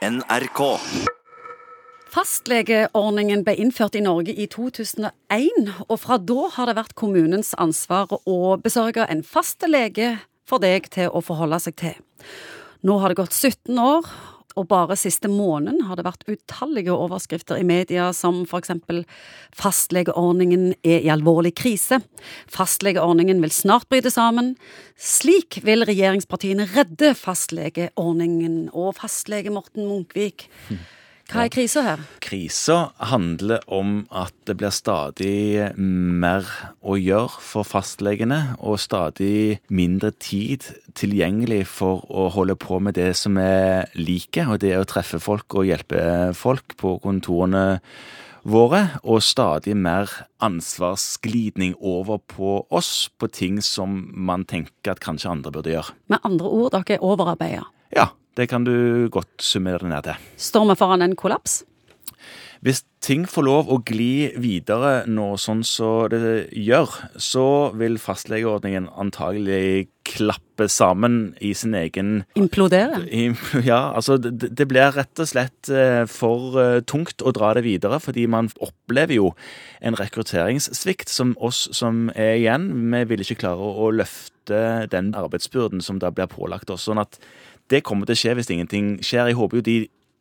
NRK. Fastlegeordningen ble innført i Norge i 2001, og fra da har det vært kommunens ansvar å besørge en fastlege for deg til å forholde seg til. Nå har det gått 17 år, og bare siste måneden har det vært utallige overskrifter i media som for eksempel fastlegeordningen er i alvorlig krise, fastlegeordningen vil snart bryte sammen. Slik vil regjeringspartiene redde fastlegeordningen og fastlege Morten Munkvik. Hva er krisa her? Krisa handler om at det blir stadig mer å gjøre for fastlegene, og stadig mindre tid tilgjengelig for å holde på med det som er like, og det er å treffe folk og hjelpe folk på kontorene våre, og stadig mer ansvarsglidning over på oss på ting som man tenker at kanskje andre burde gjøre. Med andre ord, dere er overarbeida. Ja, det kan du godt summere det ned til. Står vi foran en kollaps? Hvis ting får lov å gli videre nå sånn som det gjør, så vil fastlegeordningen antagelig klappe sammen i sin egen Implodere? Ja, altså det, det blir rett og slett eh, for eh, tungt å dra det videre, fordi man opplever jo en rekrutteringssvikt som oss som er igjen. Vi vil ikke klare å løfte den arbeidsbyrden som da blir pålagt oss. sånn at det kommer til å skje hvis ingenting skjer. Jeg håper jo de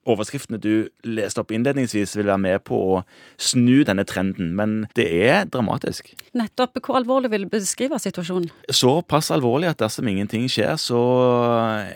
overskriftene du leste opp innledningsvis, vil være med på å snu denne trenden. Men det er dramatisk. Nettopp. Hvor alvorlig vil du beskrive situasjonen? Såpass alvorlig at dersom ingenting skjer, så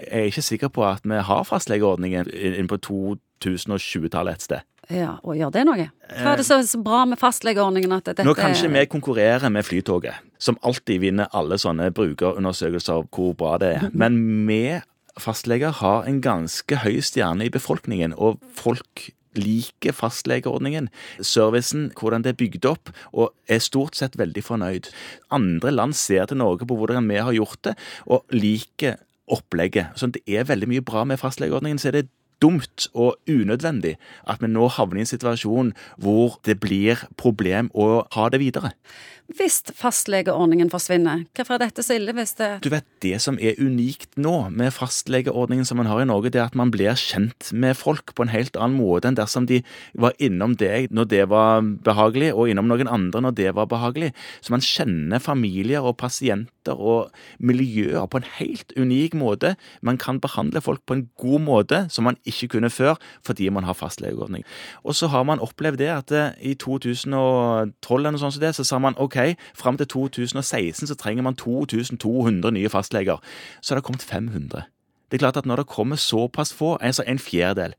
er jeg ikke sikker på at vi har fastlegeordningen inn på 2020-tallet et sted. Ja, og gjør det noe? Hva er det så bra med fastlegeordningen? at dette... Nå kan ikke vi konkurrere med Flytoget, som alltid vinner alle sånne brukerundersøkelser av hvor bra det er. Men vi fastleger har en ganske høy stjerne i befolkningen, og folk liker fastlegeordningen, servicen, hvordan det er bygd opp, og er stort sett veldig fornøyd. Andre land ser til Norge på hvordan vi har gjort det, og liker opplegget. Så det er veldig mye bra med fastlegeordningen. så er det dumt og unødvendig at vi nå havner i en situasjon hvor det blir problem å ha det videre. Hvis fastlegeordningen forsvinner, hvorfor er dette så ille hvis det Du vet, Det som er unikt nå med fastlegeordningen som man har i Norge, det er at man blir kjent med folk på en helt annen måte enn dersom de var innom deg når det var behagelig, og innom noen andre når det var behagelig. Så man kjenner familier og pasienter og miljøer på en helt unik måte. Man kan behandle folk på en god måte som man ikke kunne før, fordi man har fastlegeordning. Og så har man opplevd det at eh, i 2012 eller noe sånt som det, så sa man OK, fram til 2016 så trenger man 2200 nye fastleger. Så har det kommet 500. Det er klart at når det kommer såpass få, altså en fjerdedel,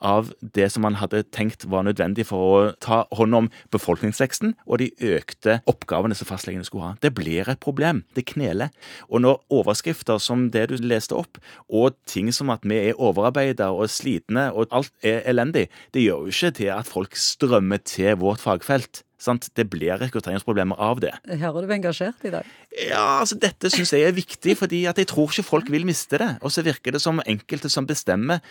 av det som man hadde tenkt var nødvendig for å ta hånd om befolkningsveksten og de økte oppgavene som fastlegene skulle ha. Det blir et problem. Det kneler. Og når overskrifter som det du leste opp, og ting som at vi er overarbeida og slitne og alt er elendig, det gjør jo ikke til at folk strømmer til vårt fagfelt. Sant? Det blir rekrutteringsproblemer av det. Hører du engasjert i dag? Ja, altså Dette syns jeg er viktig, fordi at jeg tror ikke folk vil miste det. Og så virker det som enkelte som bestemmer,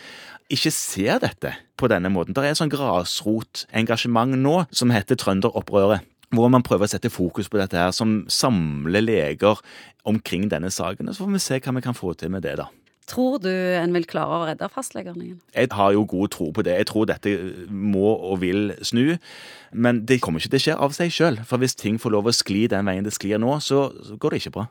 ikke ser dette på denne måten. Det er et sånn grasrotengasjement nå som heter Trønderopprøret. Hvor man prøver å sette fokus på dette her, som samler leger omkring denne saken. Så får vi se hva vi kan få til med det, da. Tror du en vil klare å redde fastlegeordningen? Jeg har jo god tro på det. Jeg tror dette må og vil snu. Men det kommer ikke til å skje av seg sjøl. For hvis ting får lov å skli den veien det sklir nå, så går det ikke bra.